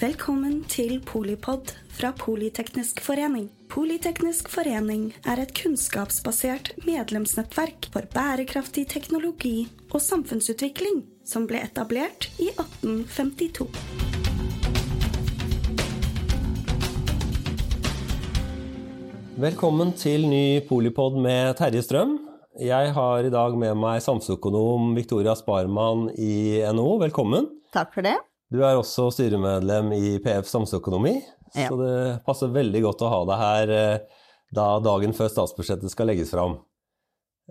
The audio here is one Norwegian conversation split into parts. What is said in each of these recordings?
Velkommen til Polipod fra Politeknisk forening. Politeknisk forening er et kunnskapsbasert medlemsnettverk for bærekraftig teknologi og samfunnsutvikling som ble etablert i 1852. Velkommen til ny Polipod med Terje Strøm. Jeg har i dag med meg samfunnsøkonom Victoria Sparman i NHO. Velkommen. Takk for det. Du er også styremedlem i PF Samfunnsøkonomi, Ja. så det passer veldig godt å ha deg her eh, da dagen før statsbudsjettet skal legges fram.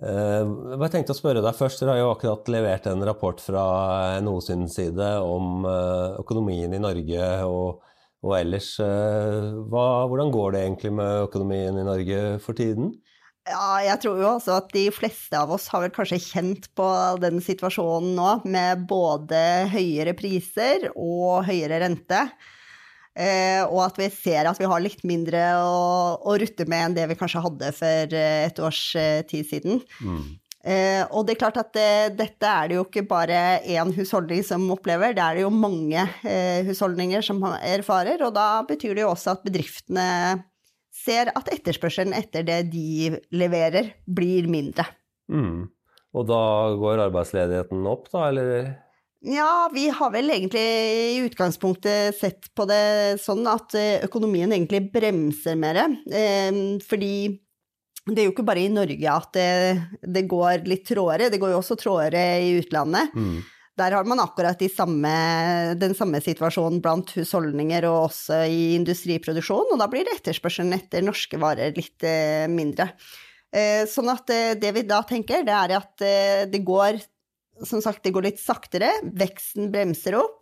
Eh, Jeg tenkte å spørre deg først, Dere har jo akkurat levert en rapport fra NHO sin side om eh, økonomien i Norge og, og ellers. Hva, hvordan går det egentlig med økonomien i Norge for tiden? Ja, jeg tror jo også at de fleste av oss har vel kanskje kjent på den situasjonen nå, med både høyere priser og høyere rente. Eh, og at vi ser at vi har litt mindre å, å rutte med enn det vi kanskje hadde for eh, et års eh, tid siden. Eh, og det er klart at det, dette er det jo ikke bare én husholdning som opplever, det er det jo mange eh, husholdninger som erfarer, og da betyr det jo også at bedriftene ser at etterspørselen etter det de leverer, blir mindre. Mm. Og da går arbeidsledigheten opp, da, eller? Ja, vi har vel egentlig i utgangspunktet sett på det sånn at eh, økonomien egentlig bremser mer. Eh, fordi det er jo ikke bare i Norge at det, det går litt trådere, det går jo også trådere i utlandet. Mm. Der har man akkurat de samme, den samme situasjonen blant husholdninger og også i industriproduksjon, og da blir etterspørselen etter norske varer litt eh, mindre. Eh, sånn at eh, det vi da tenker, det er at det går sagt, det går litt saktere, veksten bremser opp.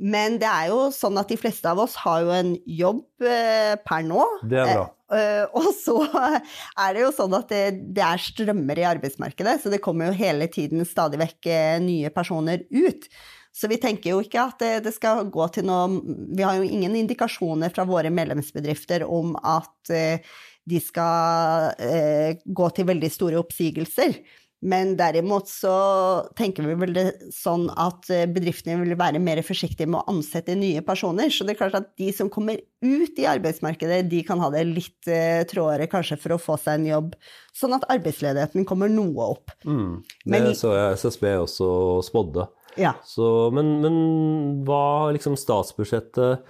Men det er jo sånn at de fleste av oss har jo en jobb eh, per nå. Det er bra. Eh, og så er det jo sånn at det, det er strømmer i arbeidsmarkedet, så det kommer jo hele tiden stadig vekk eh, nye personer ut. Så vi tenker jo ikke at det, det skal gå til noe Vi har jo ingen indikasjoner fra våre medlemsbedrifter om at eh, de skal eh, gå til veldig store oppsigelser. Men derimot så tenker vi vel det sånn at eh, bedriftene vil være mer forsiktige med å ansette nye personer. Så det er klart at de som kommer ut i arbeidsmarkedet, de kan ha det litt eh, trådere kanskje for å få seg en jobb. Sånn at arbeidsledigheten kommer noe opp. Mm. Det Men- så jeg SSB også spådde. Ja. Så, men, men hva liksom statsbudsjettet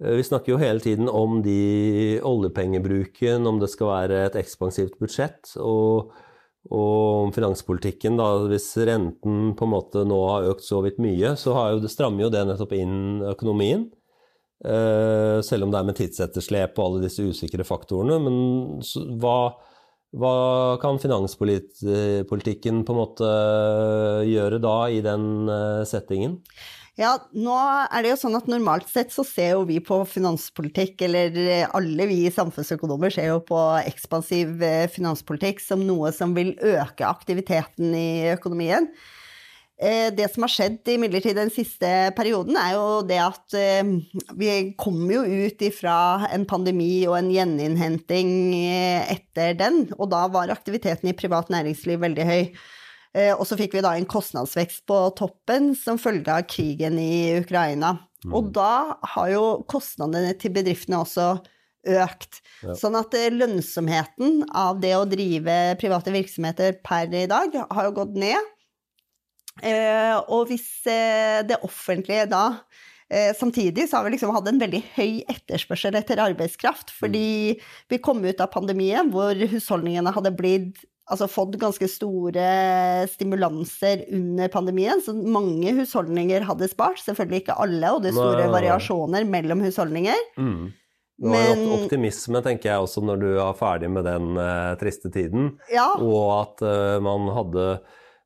eh, Vi snakker jo hele tiden om de oljepengebruken, om det skal være et ekspansivt budsjett, og, og om finanspolitikken. Da, hvis renten på en måte nå har økt så vidt mye, så jo, det strammer jo det nettopp inn økonomien. Uh, selv om det er med tidsetterslep og alle disse usikre faktorene. Men så, hva, hva kan finanspolitikken på en måte gjøre da i den eh, settingen? Ja, nå er det jo sånn at normalt sett så ser jo vi på finanspolitikk, eller eh, alle vi samfunnsøkonomer ser jo på ekspansiv eh, finanspolitikk som noe som vil øke aktiviteten i økonomien. Eh, Det som har skjedd imidlertid den siste perioden, er jo det at vi kommer jo ut ifra en pandemi og en gjeninnhenting etter den, og da var aktiviteten i privat næringsliv veldig høy. Eh, Og så fikk vi da en kostnadsvekst på toppen som følge av krigen i Ukraina. Og da har jo kostnadene til bedriftene også økt. Ja. Sånn at eh, lønnsomheten av det å drive private virksomheter per i dag har jo gått ned. Eh, og hvis det offentlige da Samtidig så har vi liksom hatt en veldig høy etterspørsel etter arbeidskraft, fordi vi kom ut av pandemien hvor husholdningene hadde blitt Altså fått ganske store stimulanser under pandemien, så mange husholdninger hadde spart. Selvfølgelig ikke alle, og det er store Nei, variasjoner mellom husholdninger. Mm. Var en Men- jo optimisme, tenker jeg, også når du er ferdig med den eh, triste tiden. Ja, Og at eh, man hadde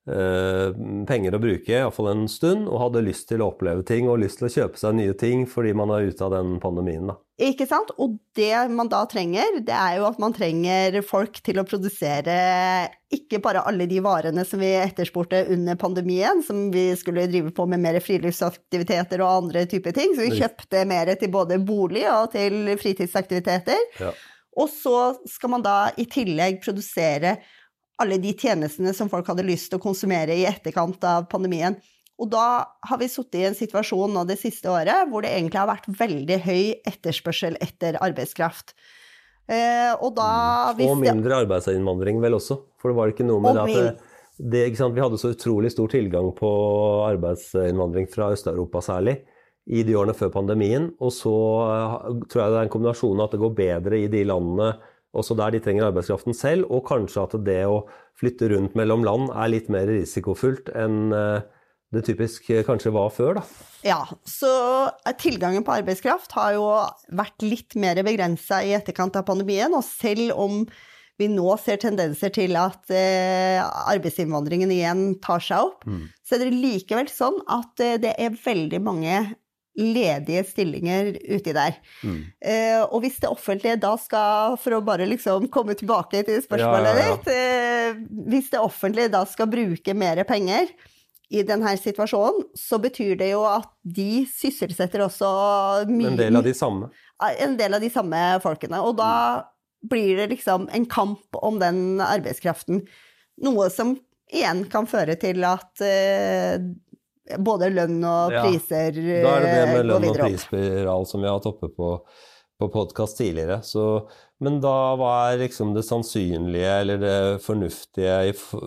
penger å bruke, iallfall en stund, og hadde lyst til å oppleve ting og lyst til å kjøpe seg nye ting fordi man er ute av den pandemien. Da. Ikke sant? Og det man da trenger, det er jo at man trenger folk til å produsere ikke bare alle de varene som vi etterspurte under pandemien, som vi skulle drive på med mer friluftsaktiviteter og andre typer ting, så vi kjøpte mer til både bolig og til fritidsaktiviteter. Ja. Og så skal man da i tillegg produsere alle de tjenestene som folk hadde lyst til å konsumere i etterkant av pandemien. Og da har vi sittet i en situasjon nå det siste året hvor det egentlig har vært veldig høy etterspørsel etter arbeidskraft. Eh, og da hvis Og mindre arbeidsinnvandring vel også, for det var ikke noe med det at det, det, Vi hadde så utrolig stor tilgang på arbeidsinnvandring fra Øst-Europa særlig i de årene før pandemien. Og så eh, tror jeg det er en kombinasjon av at det går bedre i de landene også der de trenger arbeidskraften selv, og kanskje at det å flytte rundt mellom land er litt mer risikofullt enn eh, det typisk kanskje var før, da. Ja, så tilgangen på arbeidskraft har jo vært litt mer begrensa i etterkant av pandemien, og selv om vi nå ser tendenser til at eh, arbeidsinnvandringen igjen tar seg opp, mm. så er det likevel sånn at eh, det er veldig mange ledige stillinger uti der. Mm. Eh, og hvis det offentlige da skal, for å bare liksom komme tilbake til spørsmålet ja, ja, ja. ditt eh, Hvis det offentlige da skal bruke mer penger i denne situasjonen, så betyr det jo at de sysselsetter også mye En del av de samme? En del av de samme folkene. Og da mm. blir det liksom en kamp om den arbeidskraften. Noe som igjen kan føre til at eh, både lønn og priser går videre opp. Da er det det med lønn og prisspiral som vi har hatt oppe på, på podkast tidligere. Så, men da hva er liksom det sannsynlige eller det fornuftige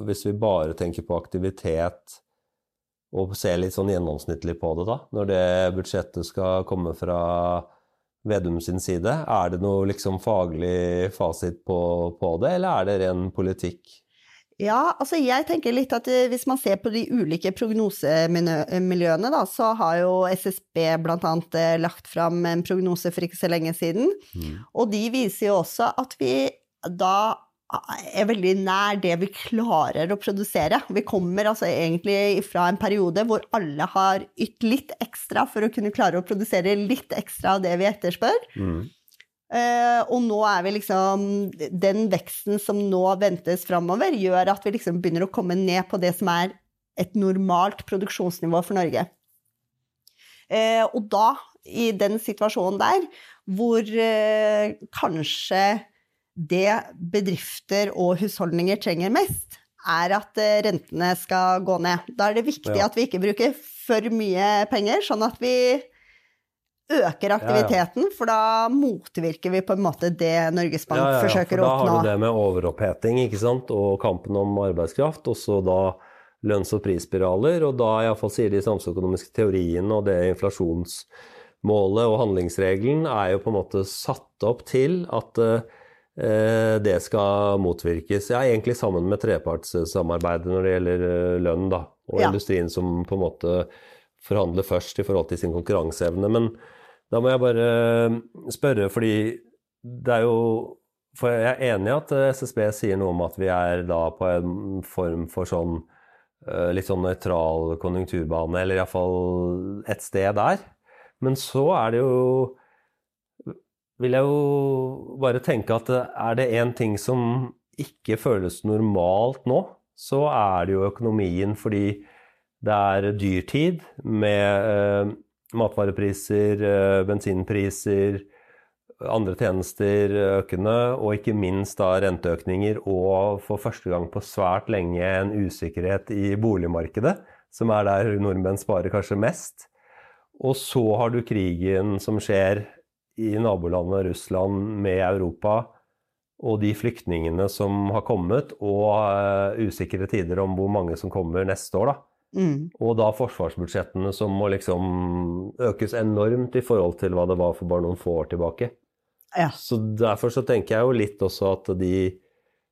hvis vi bare tenker på aktivitet og ser litt sånn gjennomsnittlig på det, da? Når det budsjettet skal komme fra Vedum sin side, er det noe liksom faglig fasit på, på det, eller er det ren politikk? Ja, altså jeg tenker litt at eh, hvis man ser på de ulike prognosemiljøene, da, så har jo SSB bl.a. Eh, lagt fram en prognose for ikke så lenge siden. Mm. Og de viser jo også at vi da er veldig nær det vi klarer å produsere. Vi kommer altså egentlig fra en periode hvor alle har ytt litt ekstra for å kunne klare å produsere litt ekstra av det vi etterspør. Mm. Uh, og nå er vi liksom Den veksten som nå ventes framover, gjør at vi liksom begynner å komme ned på det som er et normalt produksjonsnivå for Norge. Uh, og da, i den situasjonen der, hvor uh, kanskje det bedrifter og husholdninger trenger mest, er at rentene skal gå ned. Da er det viktig ja. at vi ikke bruker for mye penger, sånn at vi øker aktiviteten, ja, ja. for da motvirker vi på en måte det Norges Bank ja, forsøker å oppnå. Da har du det med overoppheting ikke sant? og kampen om arbeidskraft, og så da lønns- og prisspiraler. Og da iallfall sier de samfunnsøkonomiske teoriene og det inflasjonsmålet og handlingsregelen er jo på en måte satt opp til at eh, det skal motvirkes. Ja, egentlig sammen med trepartssamarbeidet når det gjelder eh, lønn, da. Og industrien som på en måte forhandler først i forhold til sin konkurranseevne. Men da må jeg bare eh, spørre, fordi det er jo For jeg er enig i at eh, SSB sier noe om at vi er da på en form for sånn eh, litt sånn nøytral konjunkturbane, eller iallfall et sted der. Men så er det jo Vil jeg jo bare tenke at er det én ting som ikke føles normalt nå, så er det jo økonomien, fordi det er dyrtid med matvarepriser, eh, bensinpriser, andre tjenester økende, og ikke minst da renteøkninger og for første gang på svært lenge en usikkerhet i boligmarkedet, som er der nordmenn sparer kanskje mest. Og så har du krigen som skjer i nabolandet Russland med Europa, og de flyktningene som har kommet, og uh, usikre tider om hvor mange som kommer neste år. da. Mm. Og da forsvarsbudsjettene som må liksom økes enormt i forhold til hva det var for bare noen få år tilbake. Ja. Så derfor så tenker jeg jo litt også at de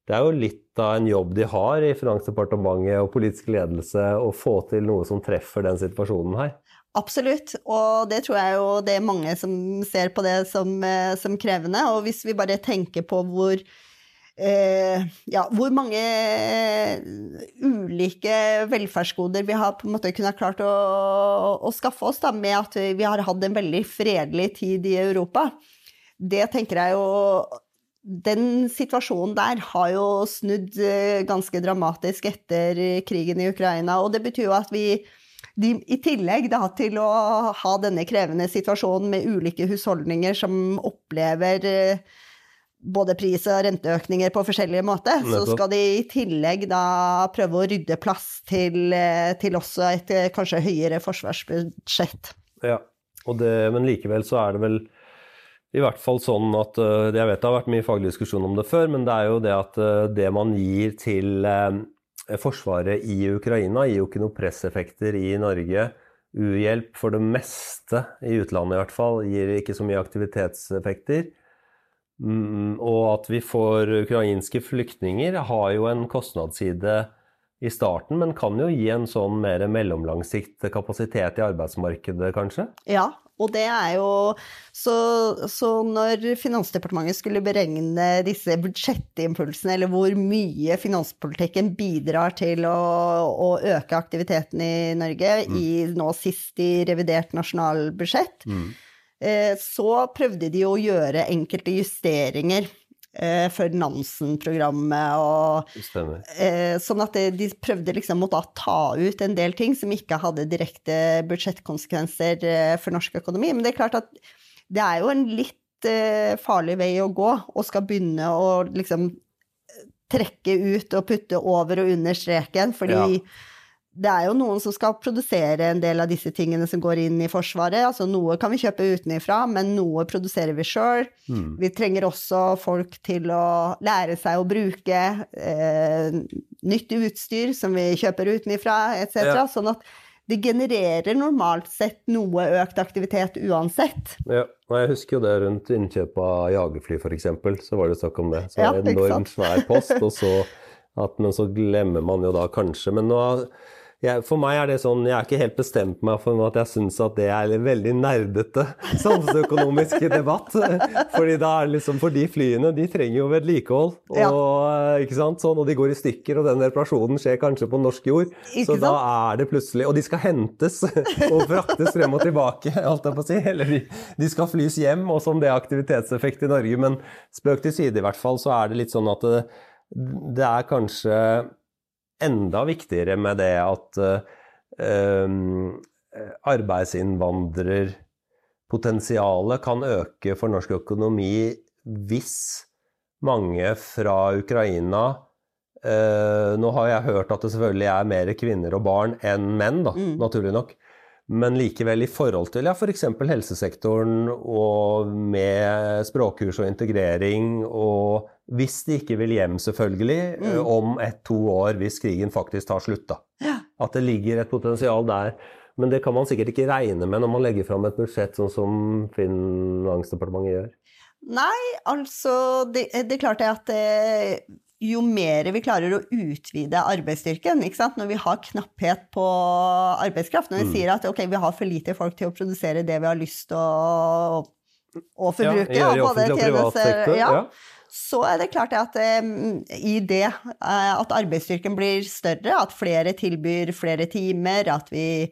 Det er jo litt av en jobb de har i Finansdepartementet og politisk ledelse å få til noe som treffer den situasjonen her. Absolutt, og det tror jeg jo det er mange som ser på det som, eh, som krevende. Og hvis vi bare tenker på hvor ja, hvor mange eh, ulike velferdsgoder vi har på en måte kunnet klart å, å skaffe oss da, med at vi har hatt en veldig fredelig tid i Europa. Det tenker jeg jo Den situasjonen der har jo snudd eh, ganske dramatisk etter krigen i Ukraina, og det betyr jo at vi de, I tillegg da, til å ha denne krevende situasjonen med ulike husholdninger som opplever eh, både pris- og renteøkninger på forskjellige måter, så skal de i tillegg da prøve å rydde plass til, eh, til også et eh, kanskje høyere forsvarsbudsjett. Ja, det, men likevel så er det vel i hvert fall sånn at eh, Jeg vet det har vært mye faglig diskusjon om det før, men det er jo det at det man gir til Forsvaret i Ukraina, gir jo ikke noen presseffekter i Norge. U-hjelp for det meste, i utlandet i hvert fall, gir ikke så mye aktivitetseffekter. Mm, og at vi får ukrainske flyktninger, har jo en kostnadsside i starten, men kan jo gi en sånn mer mellomlangsikt kapasitet i arbeidsmarkedet, kanskje? Ja, og det er jo så, så når Finansdepartementet skulle beregne disse budsjettimpulsene, eller hvor mye finanspolitikken bidrar til å, å øke aktiviteten i Norge, i nå sist i revidert nasjonalbudsjett, eh, så prøvde de å gjøre enkelte justeringer eh, for Nansen-programmet og Eh, sånn at de prøvde liksom å ta ut en del ting som ikke hadde direkte budsjettkonsekvenser eh, for norsk økonomi. Men det er klart at det er jo en litt eh, farlig vei å gå, og skal begynne å liksom eh, trekke ut og putte over og under streken, fordi Ja. Det er jo noen som skal produsere en del av disse tingene som går inn i Forsvaret. Altså noe kan vi kjøpe utenifra, men noe produserer vi sjøl. Mm. Vi trenger også folk til å lære seg å bruke eh, nytt utstyr som vi kjøper utenifra, etc. Ja. Sånn at det genererer normalt sett noe økt aktivitet uansett. Ja, og jeg husker jo det rundt innkjøp av jagerfly f.eks. Så var det snakk om det. Så Ja, var det en enormt svær post, og så at, men så glemmer man jo da kanskje. Men nå, jeg, for meg er det sånn, jeg er ikke helt bestemt meg for at jeg syns at det er en veldig nerdete samfunnsøkonomisk debatt. Fordi da er liksom, for de flyene, de trenger jo vedlikehold. Og, Ja. ikke sant? Sånn, og de går i stykker, og den reparasjonen skjer kanskje på norsk jord. Ikke så da er det plutselig Og de skal hentes og fraktes frem og tilbake, holdt jeg på å si. Eller de, de skal flys hjem, og som det er aktivitetseffekt i Norge. Men spøk til side, i hvert fall, så er det litt sånn at det, det er kanskje enda viktigere med det at eh, arbeidsinnvandrerpotensialet kan øke for norsk økonomi hvis mange fra Ukraina eh, Nå har jeg hørt at det selvfølgelig er mer kvinner og barn enn menn, da, Mm. naturlig nok. Men likevel i forhold til ja, f.eks. helsesektoren og med språkkurs og integrering, og hvis de ikke vil hjem, selvfølgelig, eh, Mm. om ett-to år, hvis krigen faktisk tar slutt, da. Ja. At det ligger et potensial der. Men det kan man sikkert ikke regne med når man legger fram et budsjett sånn som Finansdepartementet gjør. Nei, altså Det, det er klart det at eh, jo mer vi klarer å utvide arbeidsstyrken, når vi har knapphet på arbeidskraft, når vi Mm. sier at okay, vi har for lite folk til å produsere det vi har lyst til å, å forbruke, ja, i offentlig og privat sektor. ja, Ja. så er det klart at i det eh, at arbeidsstyrken blir større, at flere tilbyr flere timer, at vi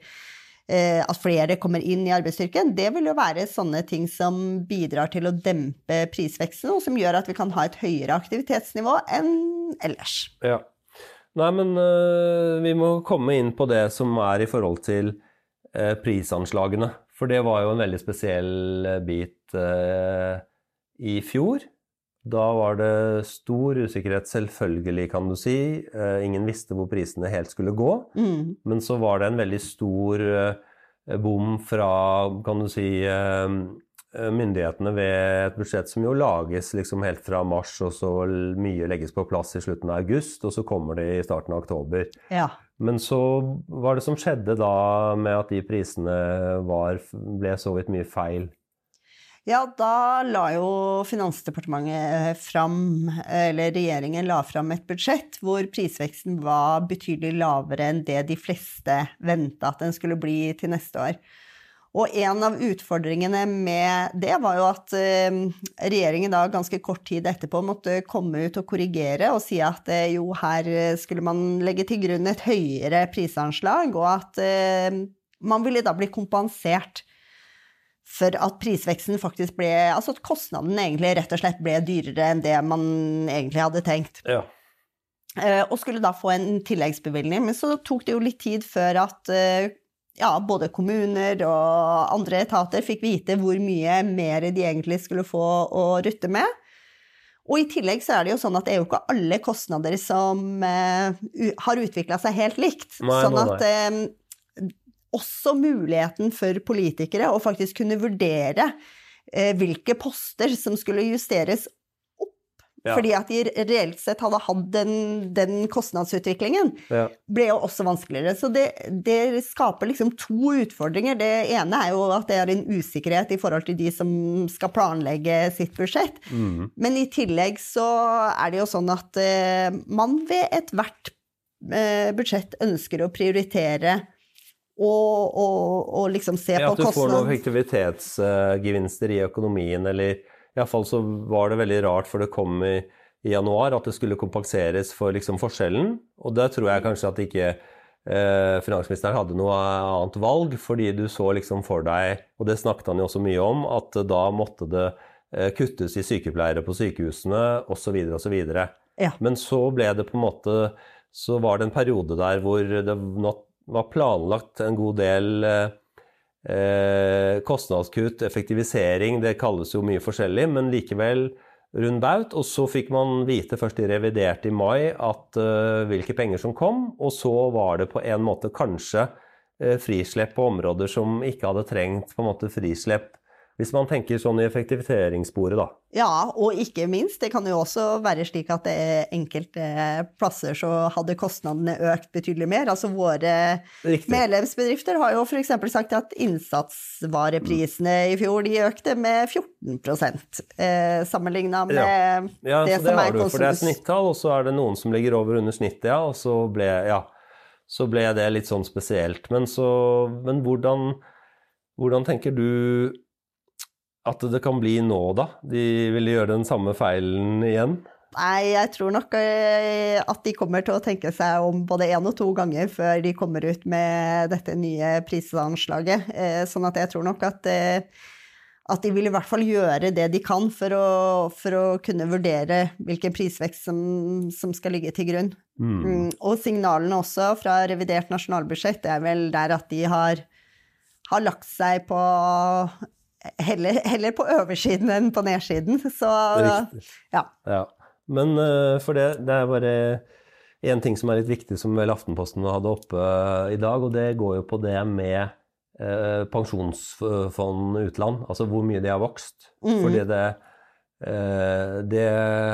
at flere kommer inn i arbeidsstyrken, det vil jo være sånne ting som bidrar til å dempe prisveksten, og som gjør at vi kan ha et høyere aktivitetsnivå enn ellers. Ja. Nei, men øh, vi må komme inn på det som er i forhold til øh, prisanslagene. For det var jo en veldig spesiell bit i fjor. Da var det stor usikkerhet, selvfølgelig, kan du si. Eh, ingen visste hvor prisene helt skulle gå. Mm. Men så var det en veldig stor eh, bom fra, kan du si, eh, myndighetene ved et budsjett som jo lages liksom helt fra mars, og så mye legges på plass i slutten av august, og så kommer det i starten av oktober. Ja. Men så hva er det som skjedde da med at de prisene var, ble så vidt mye feil? Ja, da la jo Finansdepartementet fram, eller regjeringen la fram et budsjett hvor prisveksten var betydelig lavere enn det de fleste venta at den skulle bli til neste år. Og en av utfordringene med det var jo at eh, regjeringen da ganske kort tid etterpå måtte komme ut og korrigere og si at eh, jo, her skulle man legge til grunn et høyere prisanslag, og at eh, man ville da bli kompensert for at prisveksten faktisk ble Altså at kostnaden egentlig rett og slett ble dyrere enn det man egentlig hadde tenkt. Ja. Eh, og skulle da få en tilleggsbevilgning. Men så tok det jo litt tid før at eh, ja, både kommuner og andre etater fikk vite hvor mye mer de egentlig skulle få å rutte med. Og i tillegg så er det jo sånn at det er jo ikke alle kostnader som uh, har utvikla seg helt likt. Nei, sånn at eh, også muligheten for politikere å faktisk kunne vurdere eh, hvilke poster som skulle justeres opp, Ja. fordi at de reelt sett hadde hatt den, den kostnadsutviklingen, Ja. ble jo også vanskeligere. Så det, det skaper liksom to utfordringer. Det ene er jo at det er en usikkerhet i forhold til de som skal planlegge sitt budsjett. Mm. Men i tillegg så er det jo sånn at eh, man ved ethvert eh, budsjett ønsker å prioritere og, og, og liksom se Ja, på at du får noen effektivitetsgevinster i økonomien, eller iallfall så var det veldig rart, for det kom i, i januar, at det skulle kompenseres for liksom forskjellen. Og der tror jeg kanskje at ikke eh, finansministeren hadde noe annet valg, fordi du så liksom for deg, og det snakket han jo også mye om, at da måtte det eh, kuttes i sykepleiere på sykehusene osv. osv. Ja. Men så ble det på en måte Så var det en periode der hvor det var planlagt en god del eh, eh, kostnadskutt, effektivisering, det kalles jo mye forskjellig, men likevel rund baut. Og så fikk man vite først i revidert i mai at eh, hvilke penger som kom, og så var det på en måte kanskje eh, frislepp på områder som ikke hadde trengt på en måte frislepp. Hvis man tenker sånn i effektiviseringssporet, da. Ja, og ikke minst, det kan jo også være slik at det enkelte plasser så hadde kostnadene økt betydelig mer. Altså våre Riktig. medlemsbedrifter har jo f.eks. sagt at innsatsvareprisene i fjor de økte med 14 eh, sammenligna med Ja, det det som har er du, for det er konsums- snittall, og så er det noen som ligger over under snittet, ja, og så ble, ja, så ble det litt sånn spesielt. Men, så, men hvordan, hvordan tenker du at det kan bli nå, da? De ville gjøre den samme feilen igjen? Nei, jeg tror nok eh, at de kommer til å tenke seg om både én og to ganger før de kommer ut med dette nye prisanslaget. Eh, Sånn at jeg tror nok at, eh, at de vil i hvert fall gjøre det de kan for å, for å kunne vurdere hvilken prisvekst som, som skal ligge til grunn. Mm, Og signalene også fra revidert nasjonalbudsjett er vel der at de har, har lagt seg på heller, heller på oversiden enn på nedsiden. Så ja. Ja. Men eh, for det, det er bare én ting som er litt viktig, som vel Aftenposten hadde oppe eh, i dag, og det går jo på det med eh, pensjonsfond utland, altså hvor mye de har vokst. Fordi det, eh, det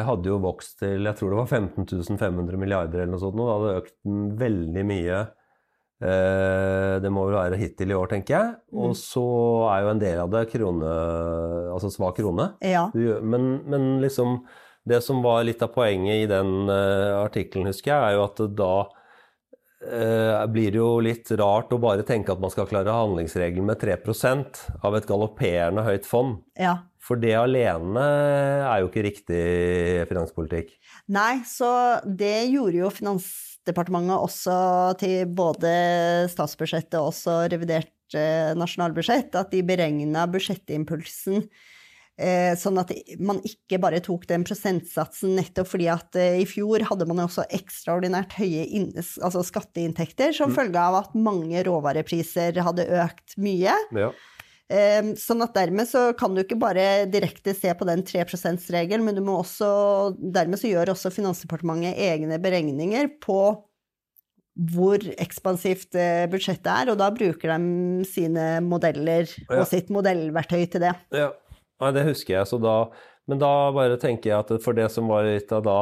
hadde jo vokst til jeg tror det var 15 500 milliarder eller noe sånt, og det hadde økt veldig mye. Eh, det må vel være hittil i år, tenker jeg. Og så er jo en del av det krone, altså svak krone. ja. Men, men liksom Det som var litt av poenget i den uh, artikkelen, husker jeg, er jo at da eh, blir det jo litt rart å bare tenke at man skal klare handlingsregelen med 3% av et galopperende høyt fond. ja. For det alene er jo ikke riktig finanspolitikk. Nei, så det gjorde jo Finansdepartementet også til både statsbudsjettet og også revidert eh, nasjonalbudsjett, at de beregna budsjettimpulsen sånn at man ikke bare tok den prosentsatsen nettopp fordi at eh, i fjor hadde man også ekstraordinært høye inn, altså skatteinntekter som følge av at mange råvarepriser hadde økt mye. Ja. Eh, Sånn at dermed så kan du ikke bare direkte se på den 3 %-regelen, men du må også, dermed så gjør også Finansdepartementet egne beregninger på hvor ekspansivt eh, budsjettet er, og da bruker de sine modeller Ja. og sitt modellverktøy til det. Ja, Nei, det husker jeg. Så da, men da bare tenker jeg at for det som var litt av da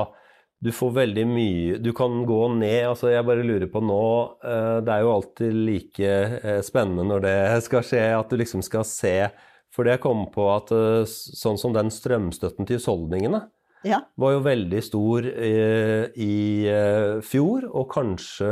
Du får veldig mye Du kan gå ned. altså Jeg bare lurer på nå eh, Det er jo alltid like eh, spennende når det skal skje, at du liksom skal se For det jeg kom på at eh, sånn som den strømstøtten til husholdningene Ja. var jo veldig stor eh, i eh, fjor, og kanskje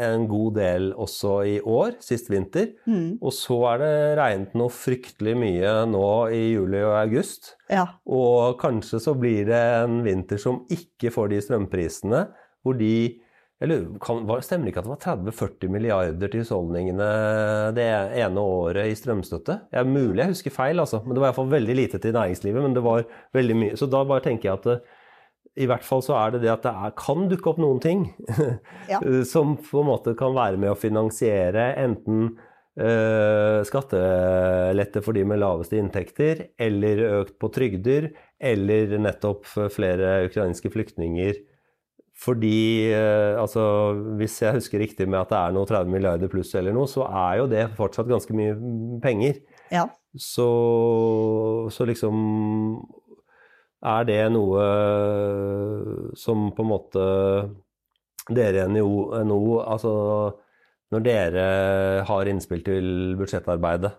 en god del også i år, sist vinter. Mm. Og så er det regnet noe fryktelig mye nå i juli og august. ja. Og kanskje så blir det en vinter som ikke får de strømprisene, hvor de eller kan, var, Stemmer det ikke at det var 30-40 milliarder til husholdningene det ene året i strømstøtte? Er mulig jeg husker feil, altså, men det var iallfall veldig lite til næringslivet. men det var veldig mye. Så da bare tenker jeg at det, i hvert fall så er det det at det er, kan dukke opp noen ting Ja. som på en måte kan være med å finansiere enten øh, skattelette for de med laveste inntekter, eller økt på trygder, eller nettopp flere ukrainske flyktninger. Fordi eh, altså, hvis jeg husker riktig med at det er noe 30 milliarder pluss eller noe, så er jo det fortsatt ganske mye penger. Ja. Så, så liksom Er det noe som på en måte dere i NHO Altså når dere har innspill til budsjettarbeidet,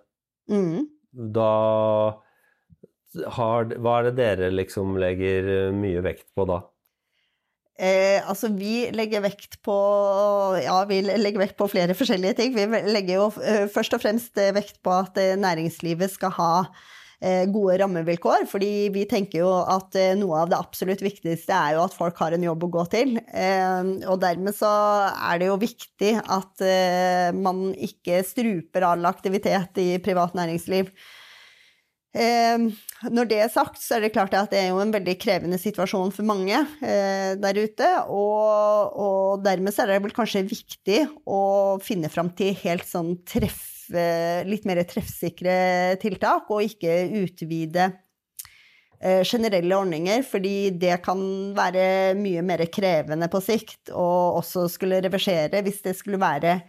Mm. da har, Hva er det dere liksom legger mye vekt på da? Eh, altså, vi legger vekt på Ja, vi legger vekt på flere forskjellige ting. Vi legger jo eh, først og fremst eh, vekt på at eh, næringslivet skal ha eh, gode rammevilkår, fordi vi tenker jo at eh, noe av det absolutt viktigste er jo at folk har en jobb å gå til. Og dermed så er det jo viktig at man ikke struper all aktivitet i privat næringsliv. Eh, når det er sagt, så er det klart at det er jo en veldig krevende situasjon for mange eh, der ute. Og, og, dermed så er det vel kanskje viktig å finne fram til helt sånn treff, litt mer treffsikre tiltak, og ikke utvide eh, generelle ordninger, fordi det kan være mye mer krevende på sikt, og også skulle reversere hvis det skulle være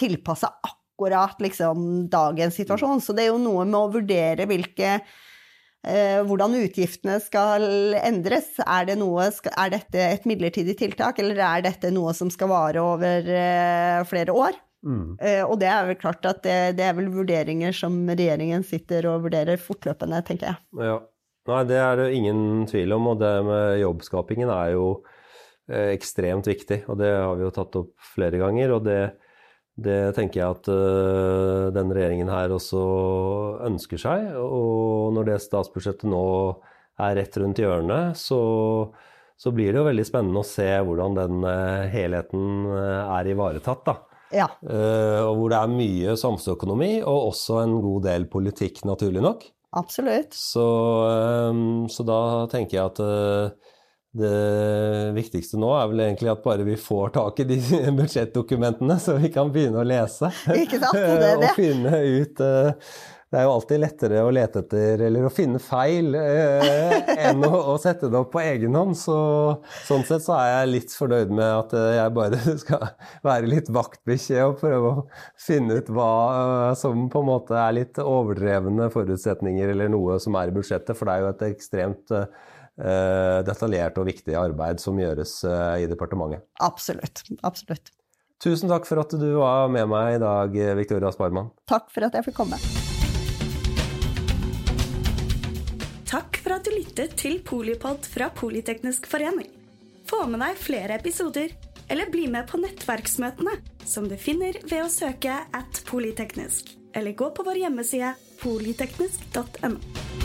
tilpassa akkurat akkurat liksom, dagens situasjon. Så det er jo noe med å vurdere hvilke eh, hvordan utgiftene skal endres. Er, det noe, er, dette et midlertidig tiltak, eller er dette noe som skal vare over eh, flere år? Mm. Eh, og det er vel klart at det, det, er vel vurderinger som regjeringen sitter og vurderer fortløpende, tenker jeg. Ja. Nei, det er det ingen tvil om, og det med jobbskapingen er jo ekstremt viktig. Og det har vi jo tatt opp flere ganger. og det det tenker jeg at uh, denne regjeringen her også ønsker seg. Og når det statsbudsjettet nå er rett rundt hjørnet, så, så blir det jo veldig spennende å se hvordan den uh, helheten uh, er ivaretatt. da. Ja. og hvor det er mye samfunnsøkonomi, og også en god del politikk, naturlig nok. Absolutt. Så, så da tenker jeg at det viktigste nå er vel egentlig at bare vi får tak i de budsjettdokumentene, så vi kan begynne å lese. Ikke sant? Det er det. og finne ut eh, Det er jo alltid lettere å lete etter eller å finne feil eh, enn å, å, sette det opp på egen hånd. Så, sånn sett så er jeg litt fornøyd med at eh, jeg bare skal være litt vaktbikkje og prøve å finne ut hva som på en måte er litt overdrevne forutsetninger eller noe som er i budsjettet, for det er jo et ekstremt detaljert og viktig arbeid som gjøres eh, i departementet. Absolutt. Absolutt. Tusen takk for at du var med meg i dag, Victoria Sparman. Takk for at jeg fikk komme. Takk for at du lyttet til Polipod fra Politeknisk forening. Få med deg flere episoder, eller bli med på nettverksmøtene, som du finner ved å søke at polyteknisk, eller gå på vår hjemmeside polyteknisk.no.